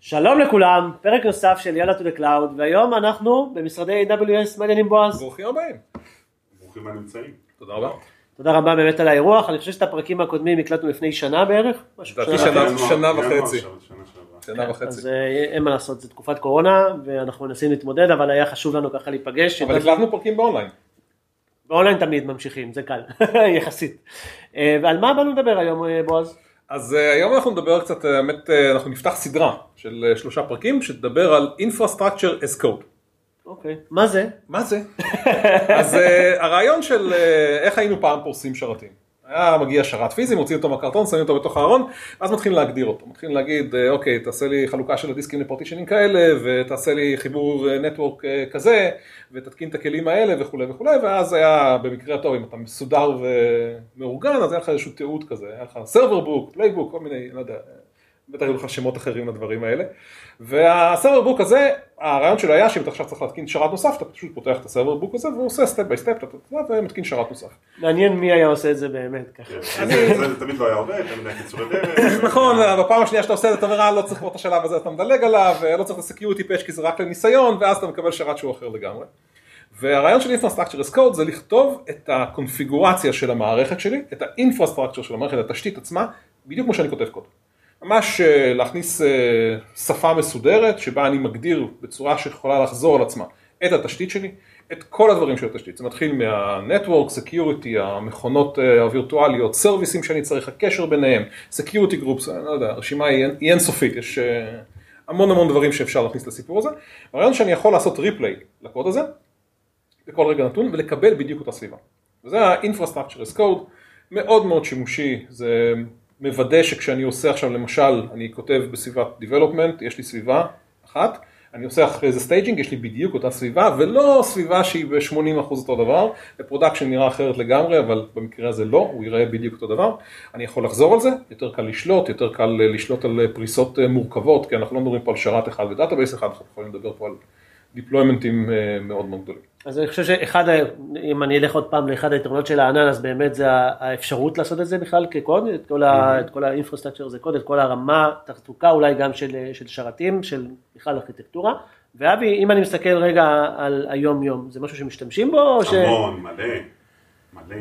שלום לכולם, פרק נוסף של יאללה to the cloud, והיום אנחנו במשרדי AWS מעניינים בועז. ברוכים הבאים. ברוכים הנמצאים. תודה רבה. תודה רבה באמת על האירוח, אני חושב שאת הפרקים הקודמים הקלטנו לפני שנה בערך. לדעתי שנה. וחצי. שנה-. שנה וחצי. אז אה, אין מה לעשות, זו תקופת קורונה, ואנחנו מנסים להתמודד, אבל היה חשוב לנו ככה להיפגש. אבל הקלטנו פרקים באונליין. באונליין תמיד ממשיכים, זה קל, יחסית. אה, ועל מה באנו לדבר היום, אה, בועז? אז אה, היום אנחנו נדבר קצת, אה, באמת, אה, אנחנו נפתח סדרה של אה, שלושה פרקים שתדבר על Infrastructure as Code. אוקיי, מה זה? מה זה? אז אה, הרעיון של אה, איך היינו פעם פורסים שרתים. היה מגיע שרת פיזי, מוציאים אותו מהקרטון, שמים אותו בתוך הארון, ואז מתחילים להגדיר אותו. מתחילים להגיד, אה, אוקיי, תעשה לי חלוקה של הדיסקים לפרטישנים כאלה, ותעשה לי חיבור נטוורק כזה, ותתקין את הכלים האלה וכולי וכולי, ואז היה במקרה הטוב, אם אתה מסודר ומאורגן, אז היה לך איזשהו תיעוד כזה, היה לך server book, playbook, כל מיני, לא יודע, בטח היו לך שמות אחרים לדברים האלה. וה server book הזה, הרעיון שלו היה שאם אתה עכשיו צריך להתקין שרת נוסף, אתה פשוט פותח את ה server book הזה, והוא עושה step by step, ומתקין שרת נוסף. מעניין מי היה עושה את זה באמת ככה. כן, זה תמיד לא היה עובד, תמיד היה קיצורי דרך. נכון, בפעם השנייה שאתה עושה את זה, אתה אומר, "אה, לא צריך פה את השלב הזה, אתה מדלג עליו, לא צריך את ה security patch כי זה רק לניסיון, ואז אתה מקבל שרת שהוא אחר לגמרי. והרעיון של Infrastructure as Code זה לכתוב את הקונפיגורציה של המערכת שלי, את ה-Infrastructure של המערכת, התשתית עצמה, בדיוק כמו שאני כותב קוד. ממש אה, להכניס אה, שפה מסודרת, שבה אני מגדיר בצורה שיכולה לחזור על עצמה את התשתית שלי, את כל הדברים של התשתית. זה מתחיל מה-Network, Security, המכונות אה, הווירטואליות, סרוויסים שאני צריך, הקשר ביניהם, Security Groups, אני לא יודע, הרשימה היא אינסופית, יש המון המון דברים שאפשר להכניס לסיפור הזה. הרעיון שאני יכול לעשות replay לקוד הזה, בכל רגע נתון, ולקבל בדיוק אותה סביבה. וזה ה-Infrastructure as Code, מאוד מאוד שימושי, זה מוודא שכשאני עושה עכשיו למשל, אני כותב בסביבת Development, יש לי סביבה אחת, אני עושה אחרי זה staging, יש לי בדיוק אותה סביבה, ולא סביבה שהיא ב-80% אותו דבר, ב production נראה אחרת לגמרי, אבל במקרה הזה לא, הוא ייראה בדיוק אותו דבר. אני יכול לחזור על זה, יותר קל לשלוט, יותר קל אה, לשלוט על אה, פריסות אה, מורכבות, כי אנחנו לא מדברים פה על שרת אחד ו database אחד, אנחנו יכולים לדבר פה על deployment-ים אה, מאוד מאוד גדולים. אז אני חושב שאחד, אם אני אלך עוד פעם לאחד היתרונות של הענן, אז באמת זה האפשרות לעשות את זה בכלל כקוד, את כל, ה, את כל ה infrastructure זה קוד, את כל הרמה, תחזוקה אולי גם של, של שרתים, של בכלל ארכיטקטורה. ואבי, אם אני מסתכל רגע על היום יום, זה משהו שמשתמשים בו, או ש... המון, מלא, מלא.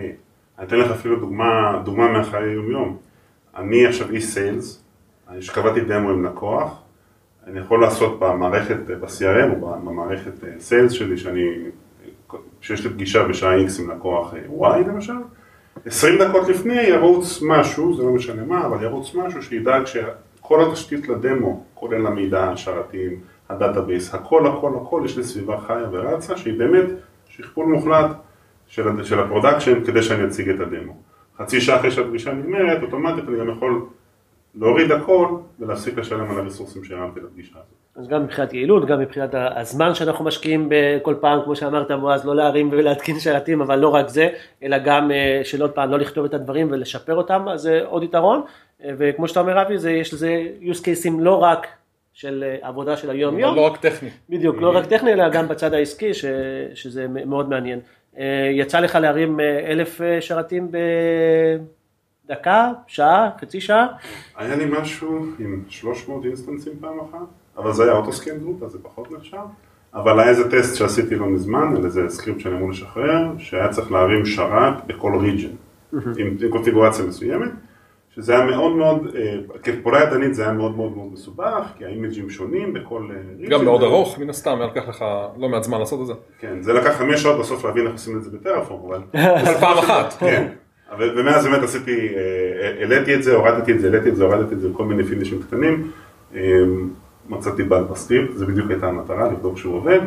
אני אתן לך אפילו דוגמה, דוגמה מהחיי היום-יום. אני עכשיו איש sales, שקבעתי דמו עם לקוח, אני יכול לעשות במערכת, ב-CRM או במערכת sales שלי, שאני, שיש לי פגישה בשעה X עם לקוח אה, Y למשל, 20 דקות לפני ירוץ משהו, זה לא משנה מה, אבל ירוץ משהו שידאג שכל התשתית לדמו, כולל המידע, השרתים, ה database, הכל הכל הכל, יש לי סביבה חיה ורצה, שהיא באמת שכפול מוחלט של, של ה production כדי שאני אציג את הדמו. חצי שעה אחרי שהפגישה נגמרת, אוטומטית אני גם יכול להוריד הכל ולהפסיק לשלם על ה resource-ים שהרמתי לפגישה הזאת. אז גם מבחינת יעילות, גם מבחינת הזמן שאנחנו משקיעים בכל פעם, כמו שאמרת בועז, לא להרים ולהתקין שרתים, אבל לא רק זה, אלא גם אה, של עוד פעם לא לכתוב את הדברים ולשפר אותם, אז זה עוד יתרון. אה, וכמו שאתה אומר אבי, זה, יש לזה use cases לא רק של אה, עבודה של היום יום, לא רק טכני. בדיוק, לא רק טכני, אלא גם בצד העסקי, ש, שזה מאוד מעניין. יצא לך להרים אלף שרתים בדקה, שעה, חצי שעה? היה לי משהו עם 300 instance-ים פעם אחת, אבל זה היה auto scaling group, אז זה פחות נחשב. אבל היה איזה טסט שעשיתי לא מזמן, על איזה script שאני אמור לשחרר, שהיה צריך להרים שרת בכל region, עם, קונפיגורציה מסוימת, שזה היה מאוד מאוד, אה, כפעולה ידנית זה היה מאוד מאוד מאוד מסובך, כי ה image-ים שונים בכל region. גם מאוד ארוך, מן הסתם, היה לקח לך לא מעט זמן לעשות את זה. כן, זה לקח חמש שעות בסוף להבין איך עושים את זה ב Terraform, אבל... אבל פעם אחת. כן. אבל- ומאז באמת עשיתי, אה, העליתי את זה, הורדתי את זה, העליתי את זה, הורדתי את זה, כל מיני finish-ים קטנים. אה, מצאתי באג ב script, זה בדיוק הייתה המטרה, לבדוק שהוא עובד.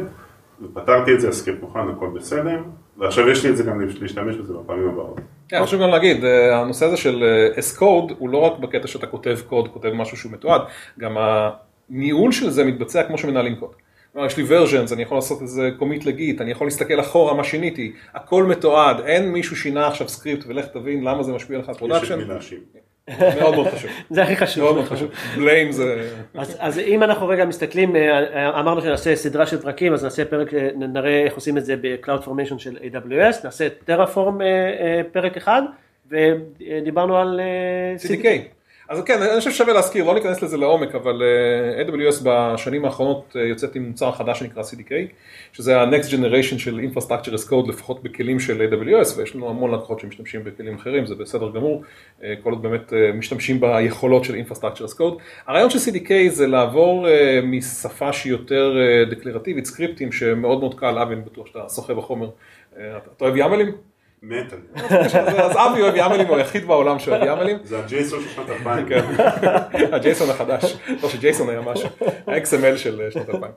ופתרתי את זה, ה script מוכן, הכל בסדר. ועכשיו יש לי את זה גם להשתמש בזה בפעמים הבאות. כן, חשוב גם להגיד, אה, הנושא הזה של אה, as code הוא לא רק בקטע שאתה כותב קוד, כותב משהו שהוא מתועד, גם הניהול של זה מתבצע כמו שמנהלים קוד. כלומר, יש לי versions, אני יכול לעשות איזה commit ל Git, אני יכול להסתכל אחורה מה שיניתי, הכל מתועד, אין מישהו שינה עכשיו script ולך תבין למה זה משפיע לך על production. מאוד מאוד חשוב, זה הכי חשוב. מאוד מאוד חשוב, blame זה, אז, אם אנחנו רגע מסתכלים, אה, אמרנו שנעשה סדרה של פרקים, אז נעשה פרק, אה, נראה איך עושים את זה ב-Cloud Formation של AWS, נעשה Terraform פרק אחד, ודיברנו על אה, CDK. אז כן, אני חושב ששווה להזכיר, לא ניכנס לזה לעומק, אבל אה, AWS בשנים האחרונות אה, יוצאת עם מוצר חדש שנקרא CDK, שזה ה-next generation של Infrastructure as Code, לפחות בכלים של AWS, ויש לנו המון לקוחות שמשתמשים בכלים אחרים, זה בסדר גמור, אה, כל עוד באמת משתמשים ביכולות של Infrastructure as Code. הרעיון של CDK זה לעבור משפה שהיא יותר דקלרטיבית, סקריפטים, שמאוד מאוד קל, אבי, אני בטוח שאתה שוחה בחומר. אתה אוהב YAML-ים? מת. אז אבי אוהב YAML-ים, הוא היחיד בעולם שאוהב YAML-ים. זה ה JSON של שנות 2000. כן. ה JSON החדש, לא ש JSON היה משהו, ה-XML של אה, שנות 2000.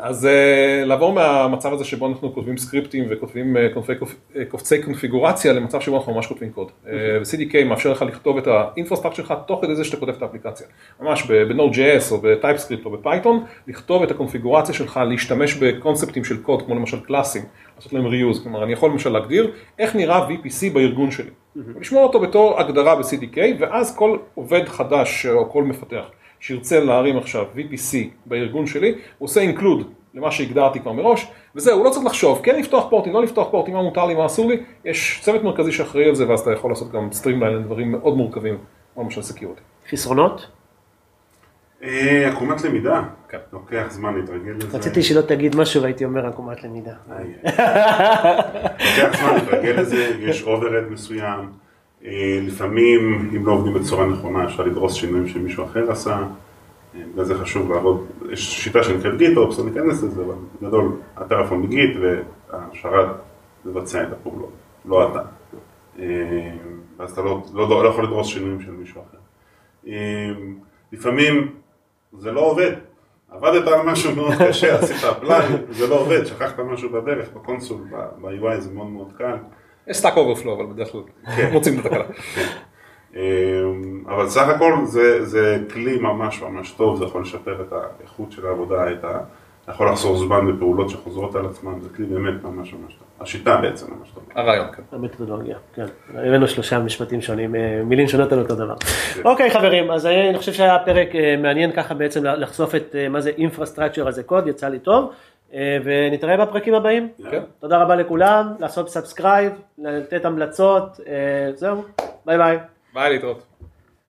אז אה, לעבור מהמצב הזה שבו אנחנו כותבים script-ים וכותבים אה, קובצי קונפיגורציה למצב שבו אנחנו ממש כותבים קוד. ו-CDK מאפשר לך לכתוב את ה infrastructure שלך תוך כדי זה שאתה כותב את האפליקציה. ממש ב-Node.js או ב-TypeScript או ב Python, לכתוב את הקונפיגורציה שלך, להשתמש ב concept-ים של קוד כמו למשל class-ים. לעשות להם reuse, כלומר אני יכול למשל להגדיר איך נראה VPC בארגון שלי, ולשמור אותו בתור הגדרה ב-CDK, ואז כל עובד חדש או כל מפתח שירצה להרים עכשיו VPC בארגון שלי, הוא עושה include למה שהגדרתי כבר מראש, וזהו, הוא לא צריך לחשוב, כן לפתוח פורטים, לא לפתוח פורטים, מה מותר לי, מה אסור לי, יש צוות מרכזי שאחראי על זה, ואז אתה יכול לעשות גם streamline לדברים מאוד מורכבים, כמו למשל security. חסרונות? אה, עקומת למידה, כן. לוקח זמן להתרגל לזה. רציתי שלא תגיד משהו והייתי אומר עקומת למידה. לוקח זמן להתרגל לזה, יש overhead מסוים, אה, לפעמים אם לא עובדים בצורה נכונה אפשר לדרוס שינויים שמישהו אחר עשה, אה, בגלל זה חשוב לעבוד, יש שיטה שנקראת GitOps, אני אכנס לזה, אבל בגדול הטלפון ב Git והשרת לבצע את הפעולות, לא אתה. אז אתה לא, לא, לא יכול לדרוס שינויים של מישהו אחר. לפעמים זה לא עובד. עבדת על משהו מאוד קשה, עשית apply, זה לא עובד, שכחת משהו בדרך, ב console, ב-UI זה מאוד מאוד קל. יש Stack Overflow, אבל בדרך כלל כן. מוצאים את התקלה. כן. אמ, אבל סך הכל זה כלי ממש ממש טוב, זה יכול לשפר את האיכות של העבודה, את ה... יכול לחסוך זמן בפעולות שחוזרות על עצמן, זה כלי באמת ממש ממש טוב. השיטה בעצם ממש טוב. הרעיון, כן. המתודולוגיה, כן. הבאנו שלושה משפטים שונים, אה, מילים שונות על אותו דבר. כן. אוקיי חברים, אז אני חושב שהיה פרק אה, מעניין ככה בעצם לחשוף את אה, מה זה infrastructure as a code, יצא לי טוב. ונתראה בפרקים הבאים. כן. תודה רבה לכולם, לעשות subscribe, לתת המלצות, זהו, ביי ביי. ביי להתראות.